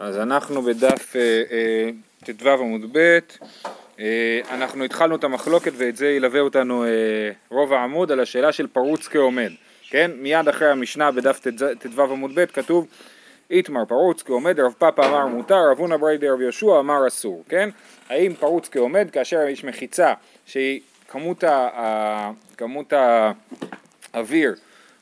אז אנחנו בדף אה, אה, ט"ו עמוד ב', אה, אנחנו התחלנו את המחלוקת ואת זה ילווה אותנו רוב העמוד על השאלה של פרוץ כעומד, כן? מיד אחרי המשנה בדף ט"ו עמוד ב' כתוב איתמר פרוץ כעומד, רב פאפה אמר מותר, רב הונא בריידי רב יהושע אמר אסור, כן? האם פרוץ כעומד כאשר יש מחיצה שהיא כמות, ה, כמות האוויר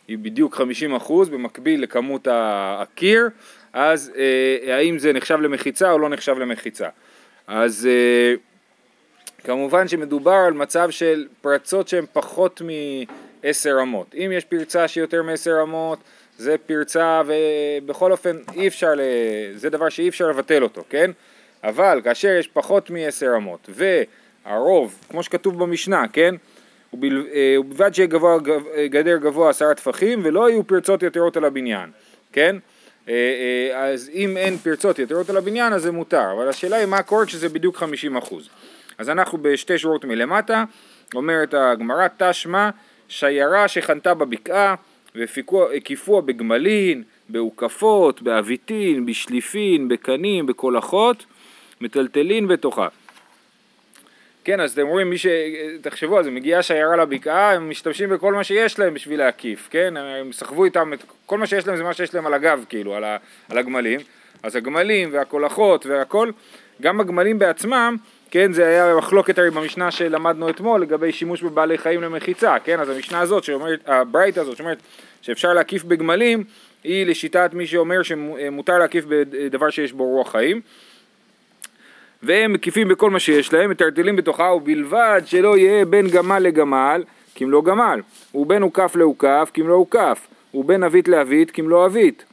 היא בדיוק 50% במקביל לכמות הקיר אז אה, האם זה נחשב למחיצה או לא נחשב למחיצה. אז אה, כמובן שמדובר על מצב של פרצות שהן פחות מעשר אמות. אם יש פרצה שהיא יותר מעשר אמות, זה פרצה ובכל אופן אי אפשר, ל... זה דבר שאי אפשר לבטל אותו, כן? אבל כאשר יש פחות מעשר אמות והרוב, כמו שכתוב במשנה, כן? אה, ובלבד שיהיה גבוה, גדר גבוה עשרה טפחים ולא יהיו פרצות יתרות על הבניין, כן? אה, אה, אז אם אין פרצות יתרות על הבניין אז זה מותר, אבל השאלה היא מה קורה כשזה בדיוק 50 אחוז. אז אנחנו בשתי שורות מלמטה, אומרת הגמרא תשמע שיירה שחנתה בבקעה והקיפוה בגמלין, באוכפות, באביטין, בשליפין, בקנים, בקולחות, מטלטלין בתוכה. כן, אז אתם רואים, מי ש... תחשבו על זה, מגיעה שיירה לבקעה, הם משתמשים בכל מה שיש להם בשביל להקיף, כן? הם סחבו איתם את... כל מה שיש להם זה מה שיש להם על הגב, כאילו, על, ה... על הגמלים. אז הגמלים והקולחות והכל, גם הגמלים בעצמם, כן, זה היה מחלוקת הרי במשנה שלמדנו אתמול לגבי שימוש בבעלי חיים למחיצה, כן? אז המשנה הזאת, שאומרת, הברייט הזאת, שאומרת שאפשר להקיף בגמלים, היא לשיטת מי שאומר שמותר להקיף בדבר שיש בו רוח חיים. והם מקיפים בכל מה שיש להם, מטרטלים בתוכה, ובלבד שלא יהיה בין גמל לגמל, כי אם לא גמל, ובין הוקף להוקף, כי אם לא הוקף, ובין עבית לעבית, כי אם לא עבית.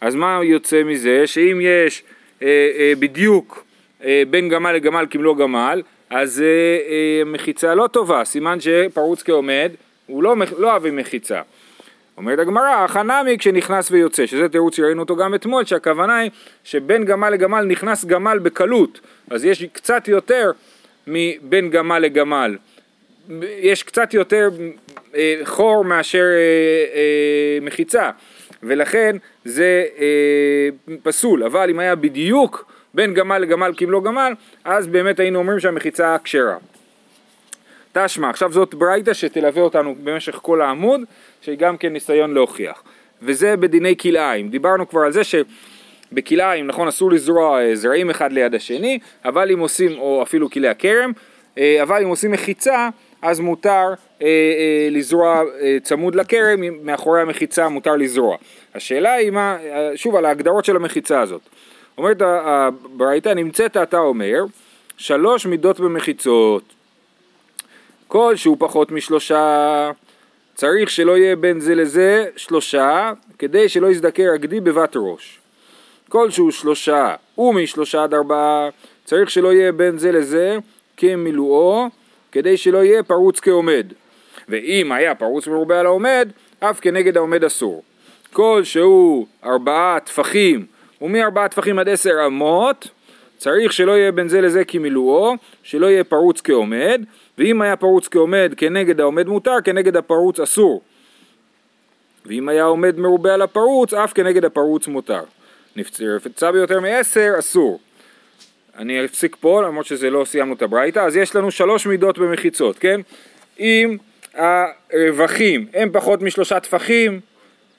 אז מה יוצא מזה? שאם יש אה, אה, בדיוק אה, בין גמל לגמל, כי אם לא גמל, אז אה, אה, מחיצה לא טובה, סימן שפרוץ כעומד, הוא לא, לא אוהב מחיצה. אומרת הגמרא, חנמי כשנכנס ויוצא, שזה תירוץ שראינו אותו גם אתמול, שהכוונה היא שבין גמל לגמל נכנס גמל בקלות, אז יש קצת יותר מבין גמל לגמל, יש קצת יותר אה, חור מאשר אה, אה, מחיצה, ולכן זה אה, פסול, אבל אם היה בדיוק בין גמל לגמל לא גמל, אז באמת היינו אומרים שהמחיצה כשרה. תשמע, עכשיו זאת ברייתא שתלווה אותנו במשך כל העמוד, שהיא גם כן ניסיון להוכיח. וזה בדיני כלאיים. דיברנו כבר על זה שבכלאיים, נכון, אסור לזרוע אה, זרעים אחד ליד השני, אבל אם עושים, או אפילו כלי הכרם, אה, אבל אם עושים מחיצה, אז מותר אה, אה, לזרוע אה, צמוד לכרם, מאחורי המחיצה מותר לזרוע. השאלה היא מה, שוב על ההגדרות של המחיצה הזאת. אומרת הברייתא, נמצאת אתה אומר, שלוש מידות במחיצות. כל שהוא פחות משלושה, צריך שלא יהיה בין זה לזה שלושה, כדי שלא יזדקר הגדי בבת ראש. כל שהוא שלושה ומשלושה עד ארבעה, צריך שלא יהיה בין זה לזה כמילואו, כדי שלא יהיה פרוץ כעומד. ואם היה פרוץ מרובה על העומד, אף כנגד העומד אסור. כל שהוא ארבעה טפחים, ומארבעה טפחים עד עשר אמות, צריך שלא יהיה בין זה לזה כמילואו, שלא יהיה פרוץ כעומד, ואם היה פרוץ כעומד כנגד העומד מותר, כנגד הפרוץ אסור. ואם היה עומד מרובה על הפרוץ, אף כנגד הפרוץ מותר. נפצע ביותר מעשר, אסור. אני אפסיק פה, למרות שזה לא סיימנו את הברייתא, אז יש לנו שלוש מידות במחיצות, כן? אם הרווחים הם פחות משלושה טפחים,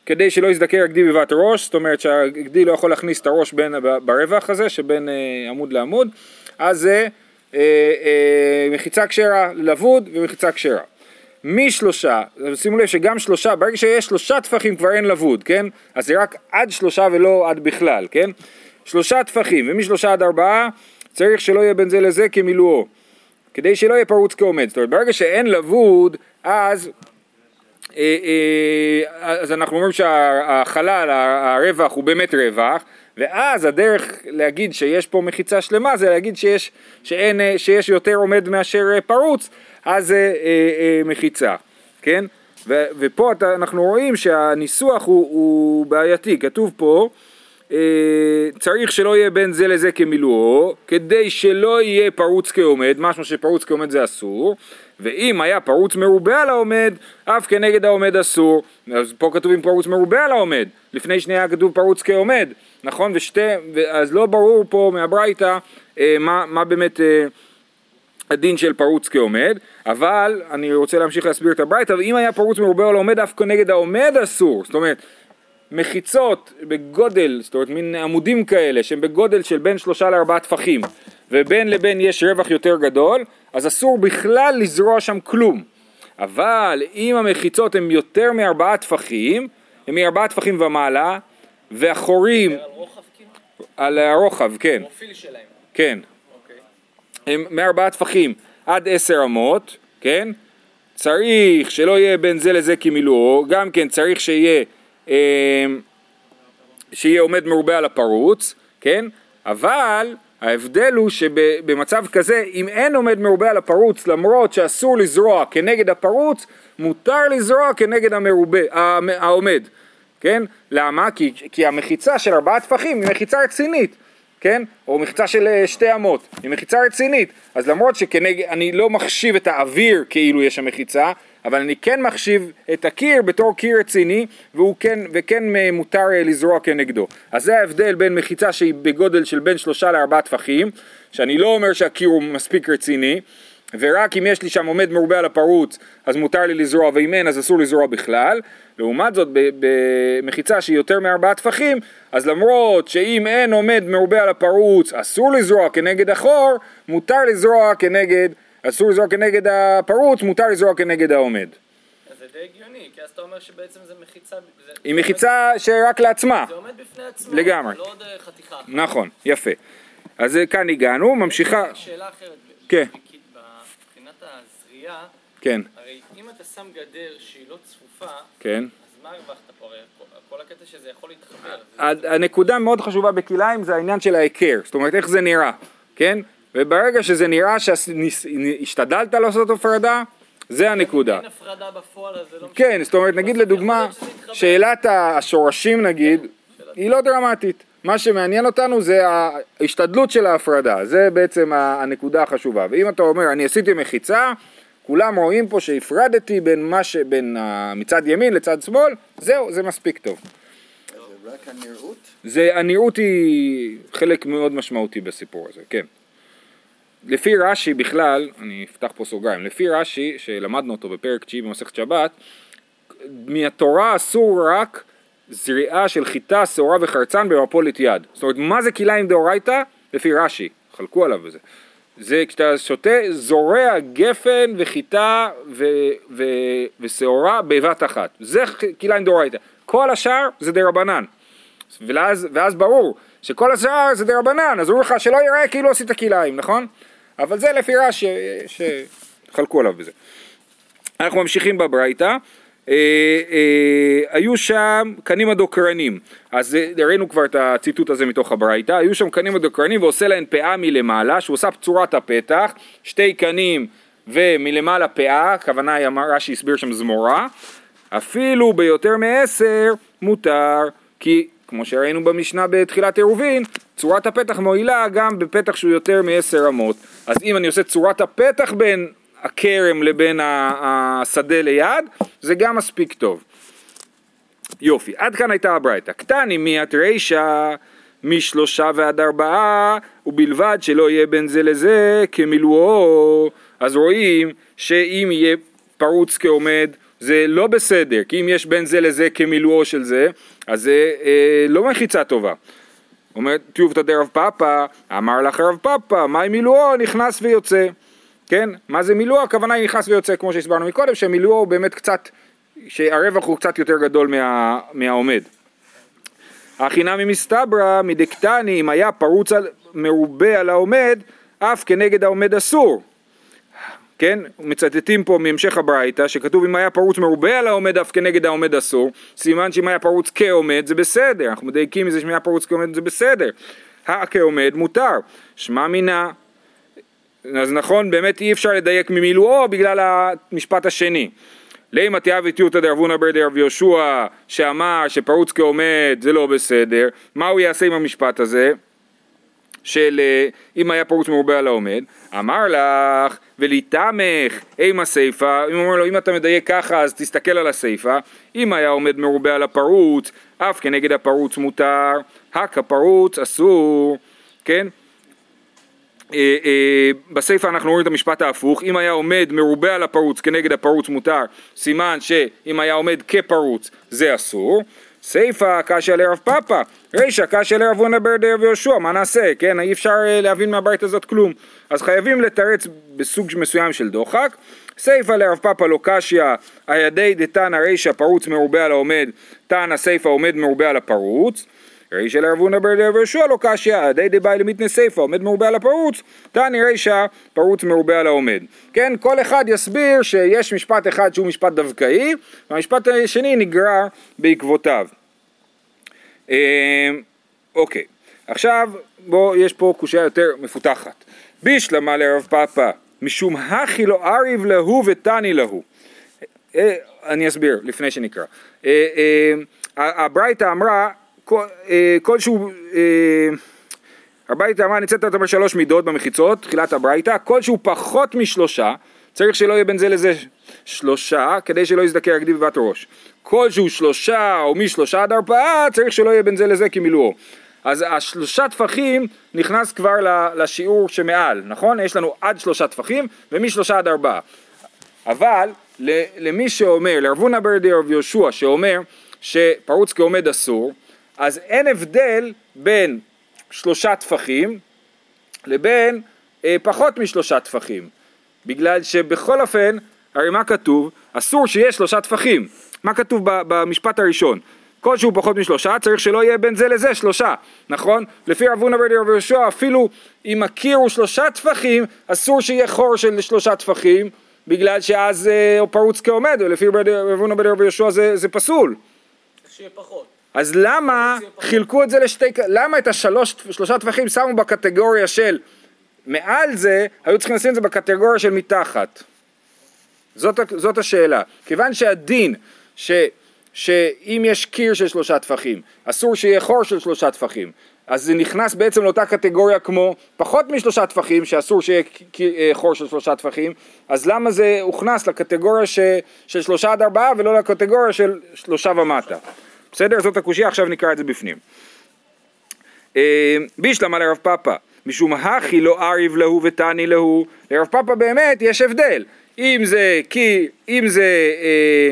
כדי שלא יזדקר הגדי בבת ראש, זאת אומרת שהגדי לא יכול להכניס את הראש בין, ברווח הזה שבין אה, עמוד לעמוד, אז זה אה, מחיצה כשרה לבוד ומחיצה כשרה. משלושה, שימו לב שגם שלושה, ברגע שיש שלושה טפחים כבר אין לבוד, כן? אז זה רק עד שלושה ולא עד בכלל, כן? שלושה טפחים ומשלושה עד ארבעה צריך שלא יהיה בין זה לזה כמילואו, כדי שלא יהיה פרוץ כעומד. זאת אומרת, ברגע שאין לבוד, אז אה, אה, אז אנחנו אומרים שהחלל, הרווח הוא באמת רווח, ואז הדרך להגיד שיש פה מחיצה שלמה זה להגיד שיש, שאין, אה, שיש יותר עומד מאשר פרוץ, אז זה מחיצה, כן? ו, ופה אתה, אנחנו רואים שהניסוח הוא, הוא בעייתי, כתוב פה צריך שלא יהיה בין זה לזה כמילואו, כדי שלא יהיה פרוץ כעומד, משהו שפרוץ כעומד זה אסור, ואם היה פרוץ מרובה על העומד, אף כנגד העומד אסור. אז פה כתוב עם פרוץ מרובה על העומד, לפני שנייה כתוב פרוץ כעומד, נכון? ושתי, אז לא ברור פה מהברייתא אה, מה, מה באמת אה, הדין של פרוץ כעומד, אבל אני רוצה להמשיך להסביר את הברייתא, ואם היה פרוץ מרובה על העומד, אף כנגד העומד אסור. זאת אומרת, מחיצות בגודל, זאת אומרת מין עמודים כאלה שהם בגודל של בין שלושה לארבעה טפחים ובין לבין יש רווח יותר גדול אז אסור בכלל לזרוע שם כלום אבל אם המחיצות הן יותר מארבעה טפחים הן מארבעה טפחים ומעלה והחורים על רוחב כאילו? על הרוחב, כן, פרופיל שלהם. כן אוקיי. הם מארבעה טפחים עד עשר אמות, כן? צריך שלא יהיה בין זה לזה כמילואו, גם כן צריך שיהיה, אה, שיהיה עומד מרובה על הפרוץ, כן? אבל ההבדל הוא שבמצב כזה, אם אין עומד מרובה על הפרוץ, למרות שאסור לזרוע כנגד הפרוץ, מותר לזרוע כנגד המרובה, העומד, כן? למה? כי, כי המחיצה של ארבעה טפחים היא מחיצה רצינית. כן? או מחיצה של אה, שתי אמות, היא מחיצה רצינית, אז למרות שאני לא מחשיב את האוויר כאילו יש שם מחיצה, אבל אני כן מחשיב את הקיר בתור קיר רציני, והוא כן, וכן אה, מותר אה, לזרוע כנגדו. אז זה ההבדל בין מחיצה שהיא בגודל של בין שלושה לארבעה טפחים, שאני לא אומר שהקיר הוא מספיק רציני, ורק אם יש לי שם עומד מרובה על הפרוץ אז מותר לי לזרוע ואם אין אז אסור לזרוע בכלל לעומת זאת במחיצה שהיא יותר מארבעה טפחים אז למרות שאם אין עומד מרובה על הפרוץ אסור לזרוע כנגד החור מותר לזרוע כנגד אסור לזרוע כנגד הפרוץ מותר לזרוע כנגד העומד אז זה די הגיוני, כי אז אתה אומר שבעצם זה מחיצה... זה- היא מחיצה שרק לעצמה זה עומד בפני עצמו. לגמרי. לא עוד אה, חתיכה. נכון יפה אז אה, כאן הגענו ממשיכה שאלה אחרת. כן. מבחינת הזריעה, כן הרי אם אתה שם גדר שהיא לא צפופה, כן אז מה הרווחת פה? הרי כל- הקטע שזה יכול להתחבר. הנקודה מאוד חשובה בכלאיים זה העניין של ההיכר, זאת אומרת איך זה נראה, כן? וברגע שזה נראה שהשתדלת לעשות הפרדה, זה הנקודה. אין הפרדה בפועל, אז זה לא משנה. כן, זאת אומרת נגיד לדוגמה. שאלת השורשים נגיד, היא לא דרמטית. מה שמעניין אותנו זה ההשתדלות של ההפרדה, זה בעצם הנקודה החשובה. ואם אתה אומר אני עשיתי מחיצה, כולם רואים פה שהפרדתי בין מה ש... בין ה- מצד ימין לצד שמאל, זהו, זה מספיק טוב. זה רק הנראות? זה, הנראות היא חלק מאוד משמעותי בסיפור הזה, כן. לפי רש"י בכלל, אני אפתח פה סוגריים, לפי רש"י, שלמדנו אותו בפרק תשיעי במסכת שבת, מהתורה אסור רק זריעה של חיטה, שעורה וחרצן במפולת יד. זאת אומרת, מה זה כלאיים דאורייתא? לפי רש"י, חלקו עליו בזה. זה כשאתה שותה, זורע גפן וחיטה ו- ו- ושעורה בבת אחת. זה כלאיים דאורייתא. כל השאר זה דה רבנן. ואז, ואז ברור שכל השאר זה דה רבנן, אז אומרים לך שלא יראה כאילו עשית כלאיים, נכון? אבל זה לפי רש"י שחלקו עליו בזה. אנחנו ממשיכים בברייתא. אה, אה, היו שם קנים הדוקרנים, אז אה, ראינו כבר את הציטוט הזה מתוך הברייתא, היו שם קנים הדוקרנים ועושה להן פאה מלמעלה, שהוא עושה צורת הפתח, שתי קנים ומלמעלה פאה, הכוונה היא, אמר רש"י הסביר שם זמורה, אפילו ביותר מעשר מותר, כי כמו שראינו במשנה בתחילת עירובין, צורת הפתח מועילה גם בפתח שהוא יותר מעשר אמות. אז אם אני עושה צורת הפתח בין הכרם לבין השדה ליד, זה גם מספיק טוב. יופי, עד כאן הייתה הברייתא. קטני מיית רישא משלושה ועד ארבעה, ובלבד שלא יהיה בין זה לזה כמילואו. אז רואים שאם יהיה פרוץ כעומד, זה לא בסדר, כי אם יש בין זה לזה כמילואו של זה, אז זה אה, לא מחיצה טובה. אומר טיובתא דרב פאפא, אמר לך רב פאפא, מהי מילואו נכנס ויוצא. כן? מה זה מילואו? הכוונה היא נכנס ויוצא, כמו שהסברנו מקודם, שמילואו הוא באמת קצת, שהרווח הוא קצת יותר גדול מה, מהעומד. הכינמי מסתברא מדקטני, אם היה פרוץ על, מרובה על העומד, אף כנגד העומד אסור. כן? מצטטים פה מהמשך הברייתא, שכתוב אם היה פרוץ מרובה על העומד אף כנגד העומד אסור, סימן שאם היה פרוץ כעומד זה בסדר, אנחנו מדייקים מזה שאם היה פרוץ כעומד זה בסדר. הכעומד מותר, שמע מינה. אז נכון, באמת אי אפשר לדייק ממילואו בגלל המשפט השני. לימא תיאבי טיותא דרבונא בר דרב יהושע שאמר שפרוץ כעומד זה לא בסדר, מה הוא יעשה עם המשפט הזה? של אה, אם היה פרוץ מרובה על העומד, אמר לך וליתמך אימה סיפה, אם אומר לו אם אתה מדייק ככה אז תסתכל על הסיפה, אם היה עומד מרובה על הפרוץ, אף כנגד הפרוץ מותר, הק הפרוץ אסור, כן? אה, אה, אנחנו רואים את המשפט ההפוך, אם היה עומד מרובה על הפרוץ כנגד הפרוץ מותר, סימן שאם היה עומד כפרוץ זה אסור. סיפה קשיא לרב פאפא, רישא קשיא לרב הונא בר דרב יהושע, מה נעשה? כן, אי אפשר אה, להבין מהברית הזאת כלום. אז חייבים לתרץ בסוג מסוים של דוחק. סיפה לרב פאפא לא קשיא, הידי דתנא רישא פרוץ מרובה על העומד, תנא סיפה עומד מרובה על הפרוץ. רישא לרבונה בר דרב יהושע לא קשיא, די דבאי למיתנה סיפה עומד מרובה על הפרוץ, תני רישא פרוץ מרובה על העומד. כן, כל אחד יסביר שיש משפט אחד שהוא משפט דווקאי, והמשפט השני נגרר בעקבותיו. אה, אוקיי, עכשיו בוא, יש פה קושייה יותר מפותחת. בישלמה לרב פאפא, משום הכי לא אריב להו ותני להו. אה, אני אסביר לפני שנקרא. אה, הברייתא אמרה כלשהו, הברייתא אמרה ניצאת אותה בשלוש מידות במחיצות, תחילת הברייתא, כלשהו פחות משלושה, צריך שלא יהיה בין זה לזה שלושה, כדי שלא יזדכה רגדי בבת ראש. כלשהו שלושה או משלושה עד ארבעה, צריך שלא יהיה בין זה לזה כמילואו. אז השלושה טפחים נכנס כבר לשיעור שמעל, נכון? יש לנו עד שלושה טפחים ומשלושה עד ארבעה. אבל למי שאומר, לרבונה ברדי רב יהושע שאומר שפרוץ כעומד אסור, אז אין הבדל בין שלושה טפחים לבין אה, פחות משלושה טפחים. בגלל שבכל אופן, הרי מה כתוב? אסור שיהיה שלושה טפחים. מה כתוב במשפט הראשון? כל שהוא פחות משלושה, צריך שלא יהיה בין זה לזה שלושה, נכון? לפי רב הונא ברדי רב יהושע, אפילו אם הקיר הוא שלושה טפחים, אסור שיהיה חור של שלושה טפחים, בגלל שאז אה, פרוץ כעומד, ולפי רב הונא ברדי רב יהושע זה, זה פסול. שיהיה פחות. אז למה חילקו את זה לשתי, למה את השלוש, שלושה טווחים שמו בקטגוריה של מעל זה, היו צריכים לשים את זה בקטגוריה של מתחת. זאת, זאת השאלה. כיוון שהדין, ש, שאם יש קיר של שלושה טפחים, אסור שיהיה חור של שלושה טפחים, אז זה נכנס בעצם לאותה קטגוריה כמו פחות משלושה טפחים, שאסור שיהיה אה, חור של שלושה טפחים, אז למה זה הוכנס לקטגוריה ש, של שלושה עד ארבעה ולא לקטגוריה של שלושה ומטה? בסדר? זאת הקושייה, עכשיו נקרא את זה בפנים. אה, בישלמה לרב פאפא, משום הכי לא אריב להו ותני להו, לרב פאפא באמת יש הבדל. אם זה כי, אם זה, אה,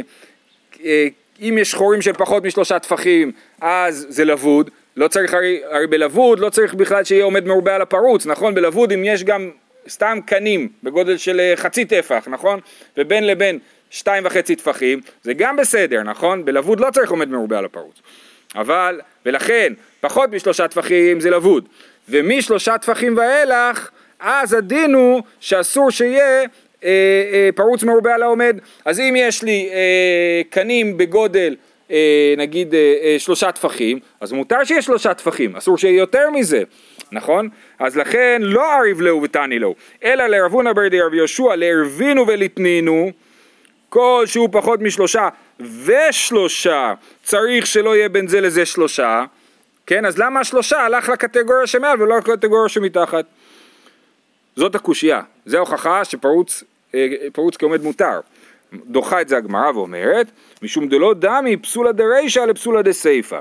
אה, אם יש חורים של פחות משלושה טפחים, אז זה לבוד. לא צריך, הרי, הרי בלבוד לא צריך בכלל שיהיה עומד מרובה על הפרוץ, נכון? בלבוד אם יש גם סתם קנים בגודל של חצי טפח, נכון? ובין לבין שתיים וחצי טפחים, זה גם בסדר, נכון? בלבוד לא צריך עומד מרובה על הפרוץ. אבל, ולכן, פחות משלושה טפחים זה לבוד. ומשלושה טפחים ואילך, אז הדין הוא שאסור שיהיה אה, אה, פרוץ מרובה על העומד. אז אם יש לי אה, קנים בגודל אה, נגיד אה, אה, שלושה טפחים, אז מותר שיהיה שלושה טפחים, אסור שיהיה יותר מזה, נכון? אז לכן לא אריב לאו ותני לאו, אלא לרבונה ברדי רבי יהושע, לערבינו ולתנינו, כל שהוא פחות משלושה ושלושה, צריך שלא יהיה בין זה לזה שלושה, כן? אז למה השלושה הלך לקטגוריה שמעל ולא לקטגוריה שמתחת? זאת הקושייה, זה ההוכחה שפרוץ פרוץ כעומד מותר. דוחה את זה הגמרא ואומרת, משום דלא דמי פסולה דרישא לפסולה דסייפא.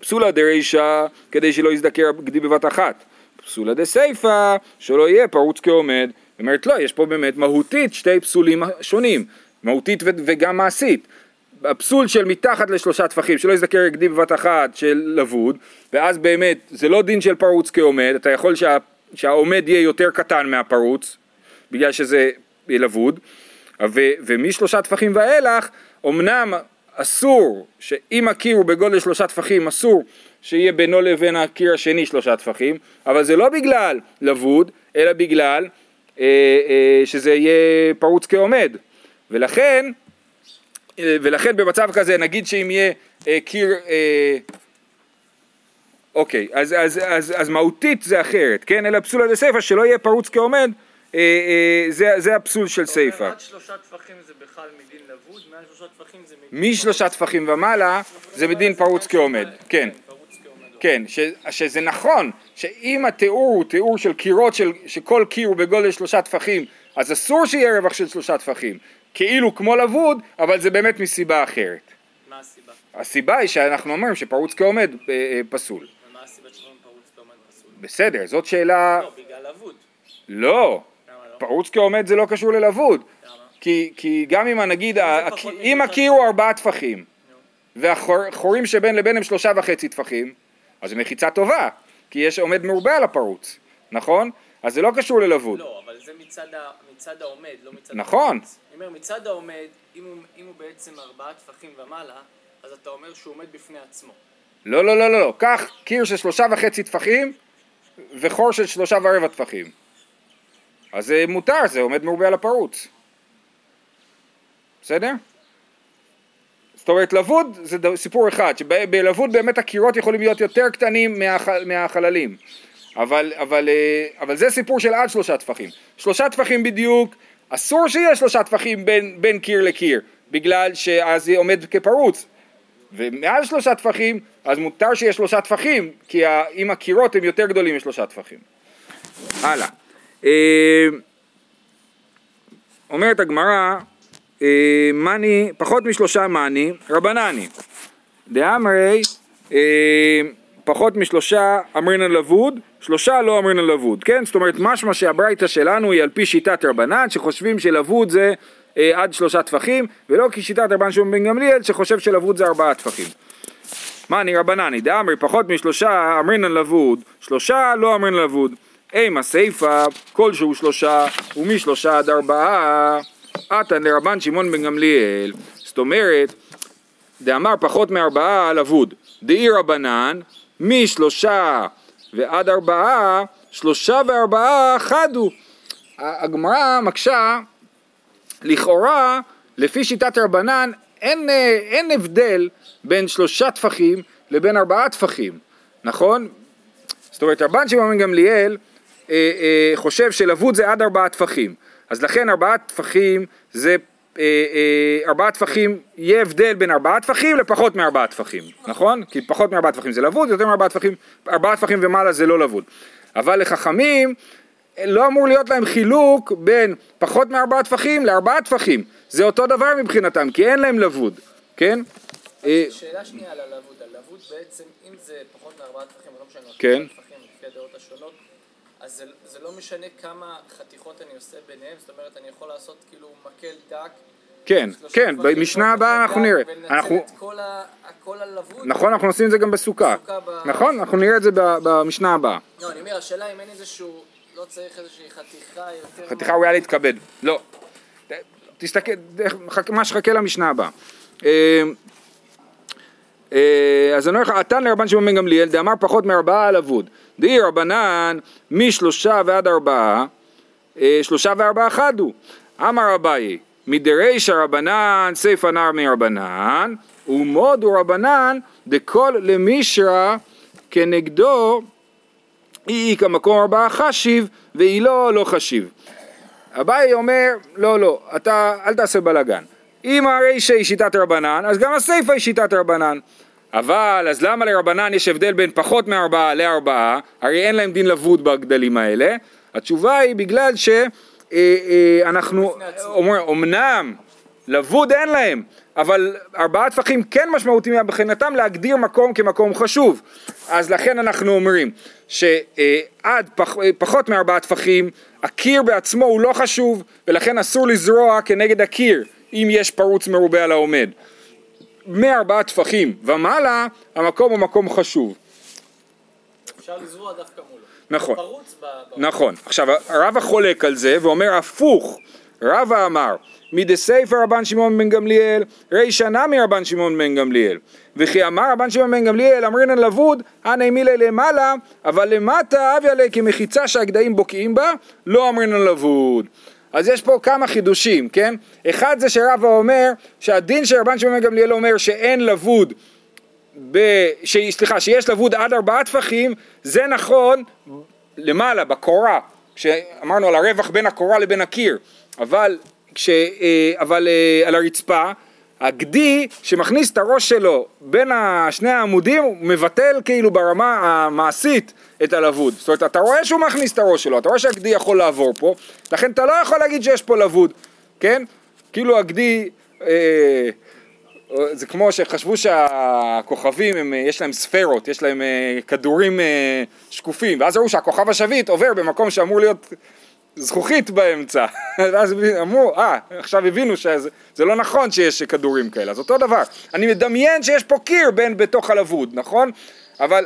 פסולה דרישא כדי שלא יזדקר גדי בבת אחת. פסולה דסייפא שלא יהיה פרוץ כעומד. זאת אומרת לא, יש פה באמת מהותית שתי פסולים שונים. מהותית וגם מעשית. הפסול של מתחת לשלושה טפחים, שלא יזדקר רגדי בבת אחת של לבוד, ואז באמת זה לא דין של פרוץ כעומד, אתה יכול שה, שהעומד יהיה יותר קטן מהפרוץ, בגלל שזה לבוד, ו, ומשלושה טפחים ואילך, אמנם אסור, שאם הקיר הוא בגודל שלושה טפחים, אסור שיהיה בינו לבין הקיר השני שלושה טפחים, אבל זה לא בגלל לבוד, אלא בגלל אה, אה, שזה יהיה פרוץ כעומד. ולכן, אה, ולכן במצב כזה נגיד שאם יהיה אה, קיר, אה, אוקיי, אז, אז, אז, אז מהותית זה אחרת, כן? אלא פסולה דסייפא שלא יהיה פרוץ כעומד, אה, אה, זה, זה הפסול של סייפא. עד שלושה טפחים זה בכלל מדין לבוד, מעל שלושה טפחים זה מדין... משלושה טפחים ומעלה זה מדין פרוץ כעומד, כן. פרוץ כעומד. כן, ש, שזה נכון, שאם התיאור הוא תיאור של קירות של, שכל קיר הוא בגודל שלושה טפחים, אז אסור שיהיה רווח של שלושה טפחים, כאילו כמו לבוד, אבל זה באמת מסיבה אחרת. מה הסיבה? הסיבה היא שאנחנו אומרים שפרוץ כעומד אה, אה, פסול. ומה הסיבה שאומרים פרוץ כעומד פסול? בסדר, זאת שאלה... לא, בגלל אבוד. לא, לא? פרוץ כעומד זה לא קשור ללבוד. למה? כי, כי גם אם נגיד, זה אם. הקיר הוא ארבעה טפחים. והחורים שבין לבין הם שלושה וחצי טפחים, אז זו מחיצה טובה, כי יש עומד מרובה על הפרוץ, נכון? אז זה לא קשור ללבוד. לא, אבל זה מצד, מצד העומד, לא מצד נכון. הפרוץ. אני אומר, מצד העומד, אם הוא, אם הוא בעצם ארבעה טפחים ומעלה, אז אתה אומר שהוא עומד בפני עצמו. לא, לא, לא, לא, לא, קח קיר של שלושה וחצי טפחים וחור של שלושה ורבע טפחים. אז זה מותר, זה עומד מרובה על הפרוץ. בסדר? זאת אומרת, לבוד זה סיפור אחד, שבלבוד באמת הקירות יכולים להיות יותר קטנים מהח, מהחללים. אבל, אבל, אה, אבל זה סיפור של עד שלושה טפחים. שלושה טפחים בדיוק, אסור שיהיה שלושה טפחים בין, בין קיר לקיר, בגלל שאז זה עומד כפרוץ. ומעל שלושה טפחים, אז מותר שיהיה שלושה טפחים, כי אם הקירות הם יותר גדולים משלושה טפחים. הלאה. אה, אומרת הגמרא, אה, מאני, פחות משלושה מאני, רבנני. דאמרי, אה, פחות משלושה אמרינן לבוד, שלושה לא אמרינן לבוד, כן? זאת אומרת, משמע שהברייתא שלנו היא על פי שיטת רבנן, שחושבים שלבוד זה אה, עד שלושה טפחים, ולא כשיטת רבן שמעון בן גמליאל, שחושב שלבוד זה ארבעה טפחים. מאני רבנני, דאמרי פחות משלושה אמרינן לבוד, שלושה לא אמרינן לבוד. אימה סיפה, כלשהו שלושה, ומשלושה עד ארבעה, עתן לרבן שמעון בן גמליאל. זאת אומרת, דאמר פחות מארבעה לבוד. דאי רבנן, משלושה ועד ארבעה, שלושה וארבעה חדו. הגמרא מקשה, לכאורה, לפי שיטת רבנן, אין, אה, אין הבדל בין שלושה טפחים לבין ארבעה טפחים, נכון? זאת אומרת, רבן שמעון גמליאל אה, אה, חושב שלבוד זה עד ארבעה טפחים. אז לכן ארבעה טפחים זה, ארבעה טפחים, יהיה הבדל בין ארבעה טפחים לפחות מארבעה טפחים, נכון? כי פחות מארבעה טפחים זה לבוד, יותר מארבעה טפחים, ארבעה טפחים ומעלה זה לא לבוד. אבל לחכמים לא אמור להיות להם חילוק בין פחות מארבעה טפחים לארבעה טפחים. זה אותו דבר מבחינתם, כי אין להם לבוד, כן? אה, שאלה שנייה על הלבוד. הלבוד בעצם, אם זה פחות מארבעה טפחים, לא משנה, כן. לפי הדעות השונות, אז זה, זה לא משנה כמה חתיכות אני עושה ביניהם, זאת אומרת, אני יכול לעשות כאילו מקל דק. כן, כן, במשנה הבאה אנחנו נראה. אנחנו, את כל, ה, כל הלבוד. נכון, אנחנו עושים את זה גם בסוכה. בסוכה ב- נכון, אנחנו נראה את זה ב- במשנה הבאה. לא, אני אומר, השאלה אם אין איזשהו, לא צריך איזושהי חתיכה יותר... חתיכה ראויה להתכבד. לא. תסתכל, מה שחכה למשנה הבאה. אה, אה, אז אני אומר לך, עתן לרבן שמעון בן גמליאל, דאמר פחות מארבעה על אבוד. דאי רבנן, משלושה ועד ארבעה, אה, שלושה וארבעה חדו. אמר אביי, מדרישא רבנן, סיפא נער מרבנן, ומודו רבנן, דכל למישרא כנגדו אי איכא מקום ארבעה חשיב, ואי לא, לא חשיב. אביי אומר, לא, לא, אתה אל תעשה בלאגן. אם הרישא היא שיטת רבנן, אז גם הסיפא היא שיטת רבנן. אבל, אז למה לרבנן יש הבדל בין פחות מארבעה לארבעה? הרי אין להם דין לבוד בגדלים האלה. התשובה היא בגלל שאנחנו בפני עצמו. אומר, אמנם לבוד אין להם, אבל ארבעה טפחים כן משמעותיים מבחינתם להגדיר מקום כמקום חשוב. אז לכן אנחנו אומרים שעד פח, פחות מארבעה טפחים, הקיר בעצמו הוא לא חשוב, ולכן אסור לזרוע כנגד הקיר, אם יש פרוץ מרובה על העומד. מארבעה טפחים ומעלה, המקום הוא מקום חשוב. אפשר לזרוע דווקא מולו. נכון. פרוץ ב... נכון. עכשיו, רבא חולק על זה ואומר הפוך. רבא אמר, מדסייפר רבן שמעון בן גמליאל, רישא נמי רבן שמעון בן גמליאל. וכי אמר רבן שמעון בן גמליאל, אמרינן לבוד, הנה מילי למעלה, אבל למטה אביה לי כמחיצה שהגדיים בוקעים בה, לא אמרינן לבוד. אז יש פה כמה חידושים, כן? אחד זה שרבא אומר שהדין של רבן שמעון גמליאל אומר שאין לבוד ב... ש... סליחה, שיש לבוד עד ארבעה טפחים, זה נכון למעלה, בקורה, כשאמרנו על הרווח בין הקורה לבין הקיר, אבל, כש... אה, אבל אה, על הרצפה, הגדי שמכניס את הראש שלו בין שני העמודים מבטל כאילו ברמה המעשית את הלבוד. זאת אומרת, אתה רואה שהוא מכניס את הראש שלו, אתה רואה שהגדי יכול לעבור פה, לכן אתה לא יכול להגיד שיש פה לבוד, כן? כאילו הגדי... אה, זה כמו שחשבו שהכוכבים, הם, יש להם ספרות, יש להם אה, כדורים אה, שקופים, ואז ראו שהכוכב השביט עובר במקום שאמור להיות זכוכית באמצע, ואז אמרו, אה, עכשיו הבינו שזה לא נכון שיש כדורים כאלה, אז אותו דבר, אני מדמיין שיש פה קיר בין בתוך הלבוד, נכון? אבל,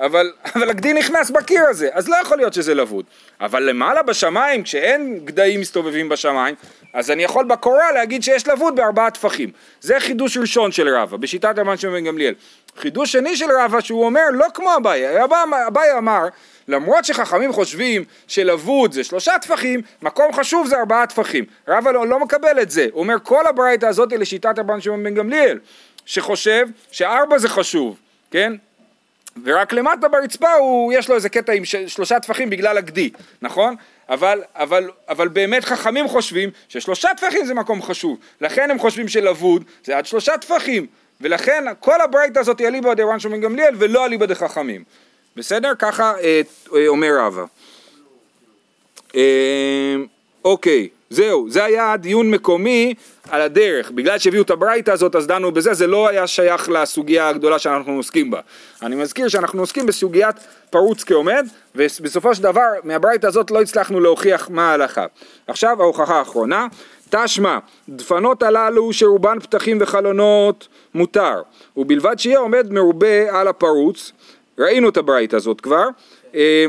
אבל, אבל הגדי נכנס בקיר הזה, אז לא יכול להיות שזה לבוד. אבל למעלה בשמיים, כשאין גדיים מסתובבים בשמיים, אז אני יכול בקורה להגיד שיש לבוד בארבעה טפחים. זה חידוש ראשון של רבא, בשיטת רבן שמעון גמליאל. חידוש שני של רבא שהוא אומר לא כמו אביי, אביי אמר למרות שחכמים חושבים שלבוד זה שלושה טפחים, מקום חשוב זה ארבעה טפחים. רבא לא, לא מקבל את זה, הוא אומר כל הברייתא הזאת היא לשיטת רבן שמעון בן גמליאל, שחושב שארבע זה חשוב, כן? ורק למטה ברצפה הוא, יש לו איזה קטע עם שלושה טפחים בגלל הגדי, נכון? אבל, אבל, אבל באמת חכמים חושבים ששלושה טפחים זה מקום חשוב, לכן הם חושבים שלבוד זה עד שלושה טפחים, ולכן כל הברייתא הזאת היא אליבא דרבן שמעון גמליאל ולא אליבא דחכמים. בסדר? ככה אה, אה, אומר רבא. אה, אוקיי, זהו, זה היה דיון מקומי על הדרך, בגלל שהביאו את הברייתא הזאת אז דנו בזה, זה לא היה שייך לסוגיה הגדולה שאנחנו עוסקים בה. אני מזכיר שאנחנו עוסקים בסוגיית פרוץ כעומד, ובסופו של דבר מהברייתא הזאת לא הצלחנו להוכיח מה ההלכה. עכשיו ההוכחה האחרונה, תשמע, דפנות הללו שרובן פתחים וחלונות מותר, ובלבד שיהיה עומד מרובה על הפרוץ, ראינו את הברייתא הזאת כבר, אה,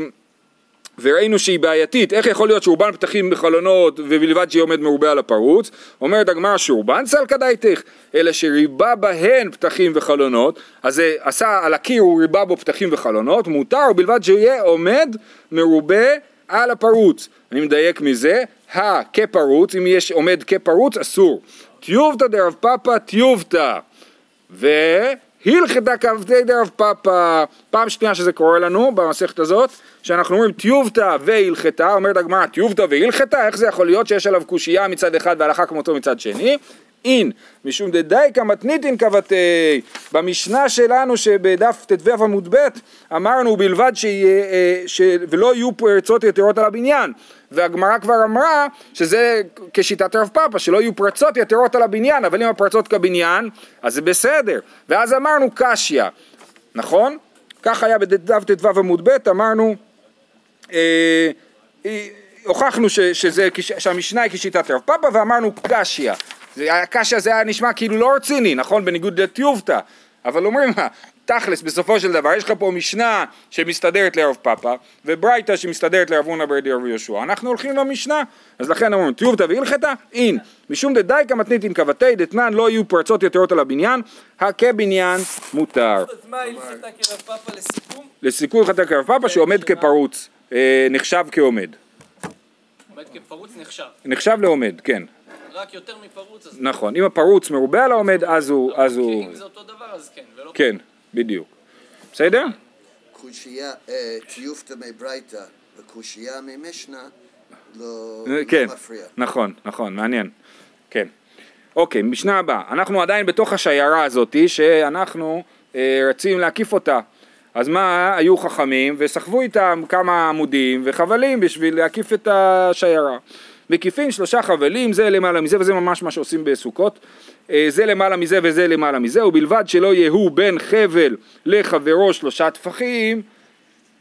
וראינו שהיא בעייתית, איך יכול להיות שרובן פתחים בחלונות ובלבד שיהיה עומד מרובה על הפרוץ? אומרת הגמרא שרובן סלקא דייתך, אלא שריבה בהן פתחים וחלונות, אז זה עשה על הקיר הוא ריבה בו פתחים וחלונות, מותר ובלבד שיהיה עומד מרובה על הפרוץ. אני מדייק מזה, ה כפרוץ, אם יש עומד כפרוץ אסור. טיובתא דרב פאפא טיובתא. ו... הלכתא כבדי דרב פאפא, פעם שנייה שזה קורה לנו במסכת הזאת, שאנחנו אומרים טיובתא והלכתא, אומרת הגמרא טיובתא והלכתא, איך זה יכול להיות שיש עליו קושייה מצד אחד והלכה כמותו מצד שני? אין, משום דדייקה מתניתין כבתי, במשנה שלנו שבדף ט"ו עמוד ב' אמרנו בלבד שיהיה, אה, ש... ולא יהיו פרצות יתרות על הבניין והגמרא כבר אמרה שזה כשיטת רב פאפה שלא יהיו פרצות יתרות על הבניין אבל אם הפרצות כבניין אז זה בסדר ואז אמרנו קשיא נכון? כך היה בדף ט"ו עמוד ב' אמרנו אה, אה, הוכחנו ש, שזה, שהמשנה היא כשיטת רב פאפה ואמרנו קשיא הקשיא זה היה נשמע כאילו לא רציני, נכון? בניגוד לטיובתא. אבל אומרים מה, תכלס בסופו של דבר יש לך פה משנה שמסתדרת לרב פאפה וברייתא שמסתדרת לרב הונא ברדי רב יהושע. אנחנו הולכים למשנה אז לכן אומרים טיובתא והלכתא אין. משום דדייקה מתניתין כבתי דתנן לא יהיו פרצות יתרות על הבניין הכבניין מותר. אז מה הלכתה כרב פאפה לסיכום? לסיכום הלכתה כרב פאפה שעומד כפרוץ אה, נחשב כעומד. עומד כפרוץ נחשב. נחשב לעומד כן. רק יותר מפרוץ אז נכון, אם הפרוץ מרובה על העומד אז הוא... אז הוא... אם זה אותו דבר אז כן ולא כן, בדיוק. בסדר? קושייה, אה, טיופתא מברייתא וקושייה ממשנה לא אה, לא כן, מפריע. נכון, נכון, מעניין. כן. אוקיי, משנה הבאה. אנחנו עדיין בתוך השיירה הזאתי שאנחנו אה, רצים להקיף אותה. אז מה, היו חכמים וסחבו איתם כמה עמודים וחבלים בשביל להקיף את השיירה. מקיפים שלושה חבלים, זה למעלה מזה, וזה ממש מה שעושים בסוכות. אה, זה למעלה מזה וזה למעלה מזה, ובלבד שלא יהיו בין חבל לחברו שלושה טפחים,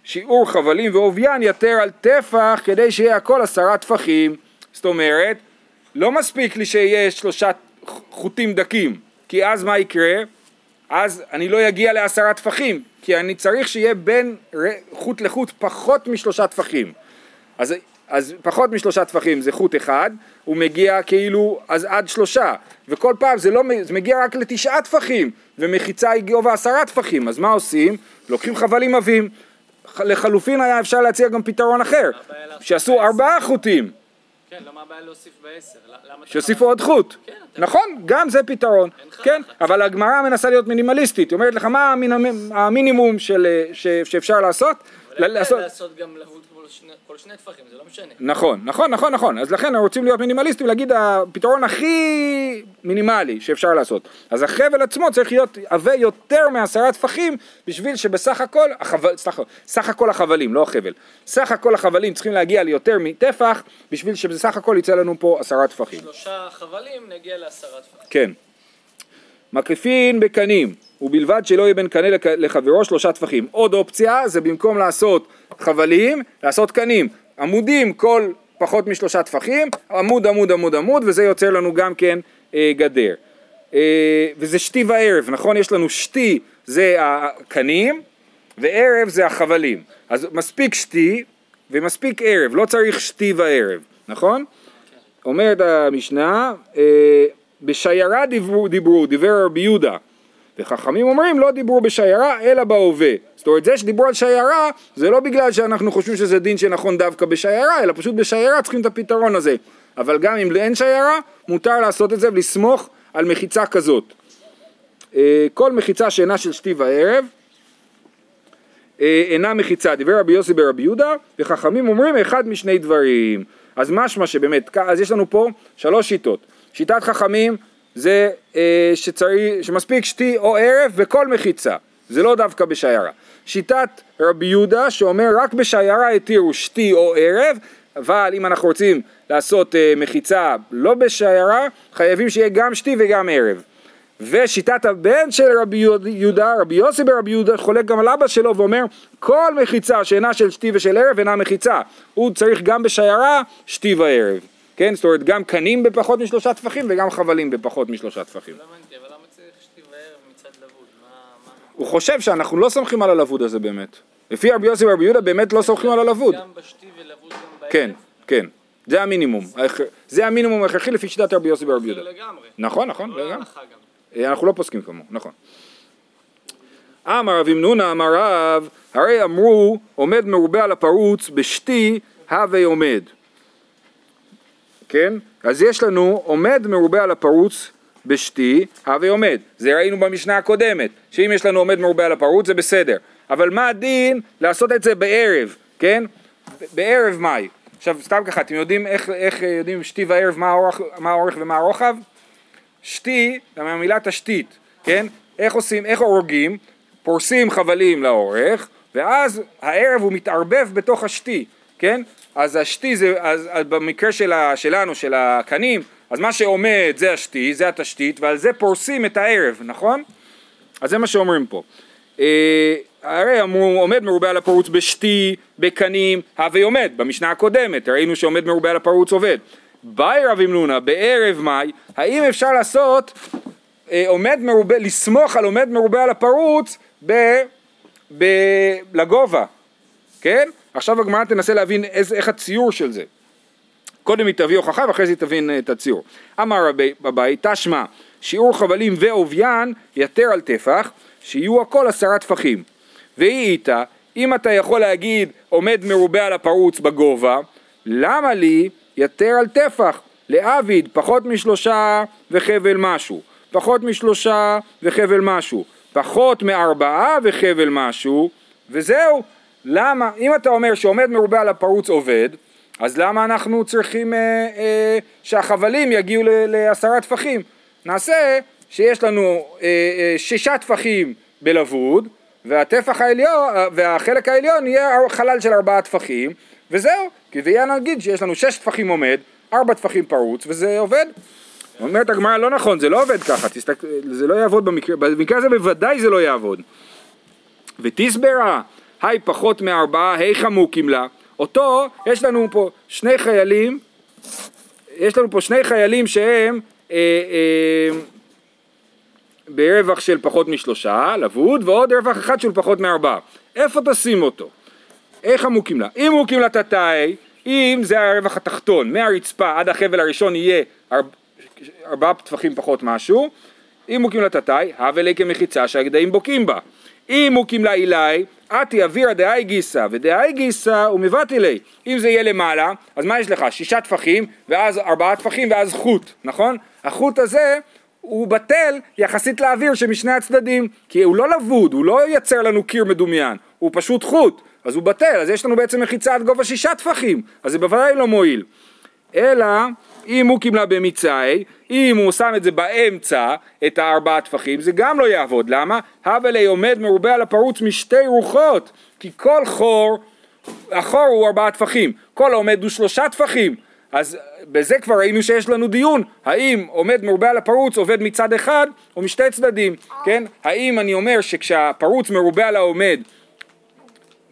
שיעור חבלים ועוביין יתר על טפח כדי שיהיה הכל עשרה טפחים. זאת אומרת, לא מספיק לי שיהיה שלושה חוטים דקים, כי אז מה יקרה? אז אני לא אגיע לעשרה טפחים, כי אני צריך שיהיה בין חוט לחוט פחות משלושה טפחים. אז אז פחות משלושה טפחים זה חוט אחד, הוא מגיע כאילו אז עד שלושה, וכל פעם זה, לא, זה מגיע רק לתשעה טפחים, ומחיצה היא גובה עשרה טפחים, אז מה עושים? לוקחים חבלים עבים. לחלופין היה אפשר להציע גם פתרון אחר, שעשו? ארבעה חוטים, כן למה הבעיה להוסיף בעשר? שיוסיפו עוד חוט. כן, נכון, גם זה פתרון. כן. אבל הגמרא מנסה להיות מינימליסטית, היא אומרת לך מה המינימ- המינימום ש, שאפשר לעשות, לעשות... גם כל שני- כל שני טפחים, זה לא משנה. נכון, נכון, נכון, נכון. אז לכן אנחנו רוצים להיות מינימליסטים, להגיד הפתרון הכי מינימלי שאפשר לעשות. אז החבל עצמו צריך להיות עבה יותר מעשרה טפחים, בשביל שבסך הכל, החבל, סך, סך הכל החבלים, לא החבל, סך הכל החבלים צריכים להגיע ליותר מטפח, בשביל שבסך הכל יצא לנו פה עשרה טפחים. שלושה חבלים נגיע לעשרה טפחים. כן. מקריפין בקנים, ובלבד שלא יהיה בין קנה לחברו שלושה טפחים. עוד אופציה זה במקום לעשות חבלים, לעשות קנים. עמודים כל פחות משלושה טפחים, עמוד עמוד עמוד עמוד, וזה יוצר לנו גם כן אה, גדר. אה, וזה שתי וערב, נכון? יש לנו שתי זה הקנים, וערב זה החבלים. אז מספיק שתי ומספיק ערב, לא צריך שתי וערב, נכון? אומרת המשנה, אה, בשיירה דיברו, דיברו, דיבר רבי יהודה, וחכמים אומרים לא דיברו בשיירה אלא בהווה. זאת אומרת זה שדיברו על שיירה זה לא בגלל שאנחנו חושבים שזה דין שנכון דווקא בשיירה, אלא פשוט בשיירה צריכים את הפתרון הזה. אבל גם אם אין שיירה, מותר לעשות את זה ולסמוך על מחיצה כזאת. אה, כל מחיצה שאינה של שתי וערב אה, אינה מחיצה, דיבר רבי יוסי ברבי יהודה, וחכמים אומרים אחד משני דברים. אז משמע שבאמת, אז יש לנו פה שלוש שיטות. שיטת חכמים זה אה, שצריך, שמספיק שתי או ערב בכל מחיצה, זה לא דווקא בשיירה. שיטת רבי יהודה שאומר רק בשיירה התירו שתי או ערב, אבל אם אנחנו רוצים לעשות אה, מחיצה לא בשיירה, חייבים שיהיה גם שתי וגם ערב. ושיטת הבן של רבי יהודה, רבי יוסי ברבי יהודה, חולק גם על אבא שלו ואומר כל מחיצה שאינה של שתי ושל ערב אינה מחיצה. הוא צריך גם בשיירה שתי וערב. כן, זאת אומרת גם קנים בפחות משלושה טפחים וגם חבלים בפחות משלושה טפחים. לא הבנתי, אבל למה צריך שתי וערב מצד לבוד? מה... מה... הוא חושב שאנחנו לא סומכים על הלבוד הזה באמת. לפי רבי יוסי ורבי יהודה באמת לא סומכים על הלבוד. גם בשתי ולבוד גם בערב? כן, כן. זה המינימום. זה המינימום ההכרחי לפי שיטת רבי יוסי ורבי יהודה. לגמרי. נכון, נכון, לא לגמרי. להלכה גם. אה, אנחנו לא פוסקים כמוהו, נכון. אמר רב אמנונה, אמר רב, הרי אמרו עומד מרובה על הפרוץ בשתי הווה עומד. כן? אז יש לנו עומד מרובה על הפרוץ בשתי הווה עומד. זה ראינו במשנה הקודמת, שאם יש לנו עומד מרובה על הפרוץ זה בסדר. אבל מה הדין לעשות את זה בערב, כן? בערב מאי. עכשיו סתם ככה, אתם יודעים איך, איך יודעים שתי וערב מה האורך, מה האורך ומה הרוחב? שתי, זה מהמילה תשתית, כן? איך עושים, איך הורגים? פורסים חבלים לאורך, ואז הערב הוא מתערבב בתוך השתי, כן? אז השתי זה, אז, אז במקרה של ה, שלנו, של הקנים, אז מה שעומד זה השתי, זה התשתית, ועל זה פורסים את הערב, נכון? אז זה מה שאומרים פה. אה, הרי אמרו עומד מרובה על הפרוץ בשתי, בקנים, הווה עומד, במשנה הקודמת, ראינו שעומד מרובה על הפרוץ עובד. באי רב אמנונה, בערב מאי, האם אפשר לעשות אה, עומד מרובה, לסמוך על עומד מרובה על הפרוץ ב, ב, לגובה, כן? עכשיו הגמרא תנסה להבין איזה, איך הציור של זה. קודם היא תביא הוכחה ואחרי זה היא תבין אה, את הציור. אמר רבי תשמע, שיעור חבלים ועוביין יתר על טפח, שיהיו הכל עשרה טפחים. והיא איתה, אם אתה יכול להגיד עומד מרובה על הפרוץ בגובה, למה לי יתר על טפח? לעביד פחות משלושה וחבל משהו, פחות משלושה וחבל משהו, פחות מארבעה וחבל משהו, וזהו. למה? אם אתה אומר שעומד מרובה על הפרוץ עובד, אז למה אנחנו צריכים אה, אה, שהחבלים יגיעו ל- לעשרה טפחים? נעשה שיש לנו אה, אה, שישה טפחים בלבוד, והטפח העליון, אה, והחלק העליון יהיה חלל של ארבעה טפחים, וזהו, כי ויהיה נגיד שיש לנו שש טפחים עומד, ארבע טפחים פרוץ, וזה עובד. אומרת הגמרא לא נכון, זה לא עובד ככה, תסתכל, זה לא יעבוד במקרה, במקרה הזה בוודאי זה לא יעבוד. ותסברה, היי פחות מארבעה, היכא מוקים לה. אותו, יש לנו פה שני חיילים, יש לנו פה שני חיילים שהם אה, אה, ברווח של פחות משלושה, לבוד, ועוד רווח אחד של פחות מארבעה. איפה תשים אותו? איך המוקים לה? אם מוקים לה תתאי, אם זה הרווח התחתון, מהרצפה עד החבל הראשון יהיה ארבע, ארבעה טפחים פחות משהו, אם מוקים לה תתאי, הווה לי כמחיצה שהגדיים בוקעים בה. אם מוקים לה אילי, אתי אווירא דאי גיסא, ודאי גיסא ומבטי לי. אם זה יהיה למעלה, אז מה יש לך? שישה טפחים, ואז ארבעה טפחים, ואז חוט, נכון? החוט הזה הוא בטל יחסית לאוויר שמשני הצדדים, כי הוא לא לבוד, הוא לא ייצר לנו קיר מדומיין, הוא פשוט חוט. אז הוא בטל, אז יש לנו בעצם מחיצה עד גובה שישה טפחים, אז זה בוודאי לא מועיל. אלא אם הוא קימלה במצאי, אם הוא שם את זה באמצע, את הארבעה טפחים, זה גם לא יעבוד. למה? הווה לי עומד מרובה על הפרוץ משתי רוחות, כי כל חור, החור הוא ארבעה טפחים, כל העומד הוא שלושה טפחים. אז בזה כבר ראינו שיש לנו דיון, האם עומד מרובה על הפרוץ עובד מצד אחד או משתי צדדים, כן? האם אני אומר שכשהפרוץ מרובה על העומד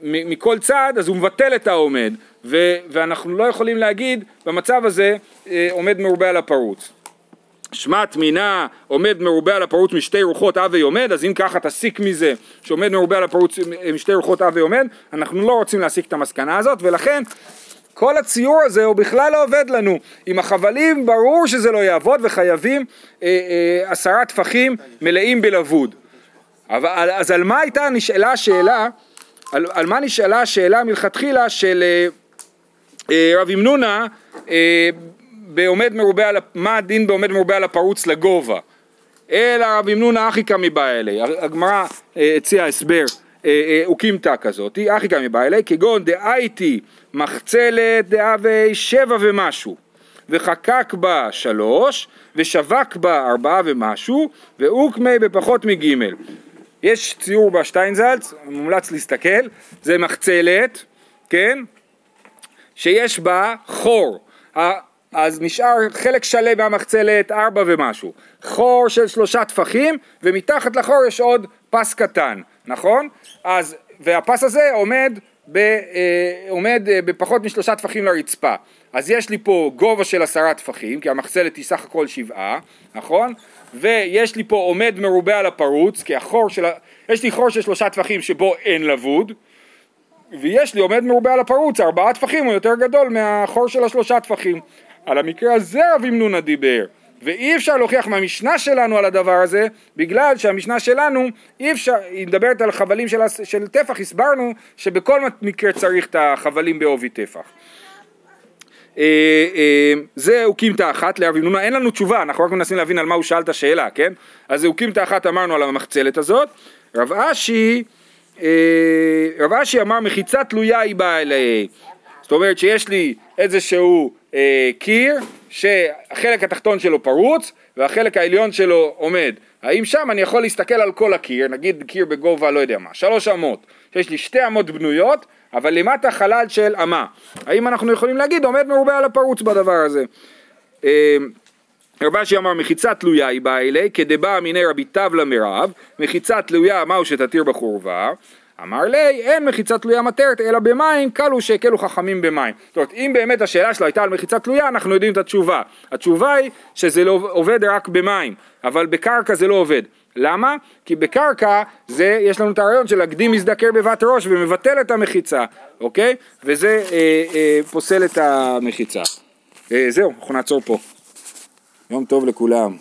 מכל צד אז הוא מבטל את העומד ו- ואנחנו לא יכולים להגיד במצב הזה אה, עומד מרובה על הפרוץ. שמט מינה עומד מרובה על הפרוץ משתי רוחות אבי עומד, אז אם ככה תסיק מזה שעומד מרובה על הפרוץ משתי רוחות אבי עומד, אנחנו לא רוצים להסיק את המסקנה הזאת ולכן כל הציור הזה הוא בכלל לא עובד לנו. עם החבלים ברור שזה לא יעבוד וחייבים אה, אה, עשרה טפחים מלאים בלבוד. אבל, אז על מה הייתה נשאלה השאלה, על, על מה נשאלה השאלה מלכתחילה של אה, אה, רב ימנונה אה, בעומד מרובה על, מה הדין בעומד מרובה על הפרוץ לגובה? אלא רב ימנונה אחי קמי בא אלי, הגמרא אה, הציעה הסבר אה, אה, אוקימתא כזאת, אחי קמי בא אלי, כגון דאייתי מחצלת דאבי שבע ומשהו, וחקק בה שלוש, ושווק בה ארבעה ומשהו, ואוקמי בפחות מגימל. יש ציור בשטיינזלץ, מומלץ להסתכל, זה מחצלת, כן? שיש בה חור. אז נשאר חלק שלם מהמחצלת, ארבע ומשהו. חור של שלושה טפחים, ומתחת לחור יש עוד פס קטן, נכון? אז, והפס הזה עומד, ב, אה, עומד אה, בפחות משלושה טפחים לרצפה. אז יש לי פה גובה של עשרה טפחים, כי המחצלת היא סך הכל שבעה, נכון? ויש לי פה עומד מרובה על הפרוץ, כי החור של ה... יש לי חור של שלושה טפחים שבו אין לבוד, ויש לי עומד מרובה על הפרוץ, ארבעה טפחים הוא יותר גדול מהחור של השלושה טפחים. על המקרה הזה רב ימנונה דיבר, ואי אפשר להוכיח מהמשנה שלנו על הדבר הזה, בגלל שהמשנה שלנו אי אפשר, היא מדברת על חבלים של, של טפח, הסברנו שבכל מקרה צריך את החבלים בעובי טפח. אה, אה, זה אוקימתא אחת לרב ימנונה, אין לנו תשובה, אנחנו רק מנסים להבין על מה הוא שאל את השאלה, כן? אז אוקימתא אחת אמרנו על המחצלת הזאת, רב אשי, אה, רב אשי אמר מחיצה תלויה היא באה אליי, זאת אומרת שיש לי איזשהו אה, קיר שהחלק התחתון שלו פרוץ והחלק העליון שלו עומד, האם שם אני יכול להסתכל על כל הקיר, נגיד קיר בגובה לא יודע מה, שלוש אמות, שיש לי שתי אמות בנויות אבל למטה חלל של אמה. האם אנחנו יכולים להגיד עומד מרובה על הפרוץ בדבר הזה? אה, רב אשי אמר מחיצה תלויה היא באה אלי כדבא מיני רבי טבלה מרב מחיצה תלויה מהו שתתיר בחורבה אמר לי אין מחיצה תלויה מטרת אלא במים קלו שהקלו חכמים במים זאת אומרת אם באמת השאלה שלו הייתה על מחיצה תלויה אנחנו יודעים את התשובה התשובה היא שזה לא עובד רק במים אבל בקרקע זה לא עובד למה? כי בקרקע זה, יש לנו את הרעיון של להקדים מזדקר בבת ראש ומבטל את המחיצה, אוקיי? וזה אה, אה, פוסל את המחיצה. אה, זהו, אנחנו נעצור פה. יום טוב לכולם.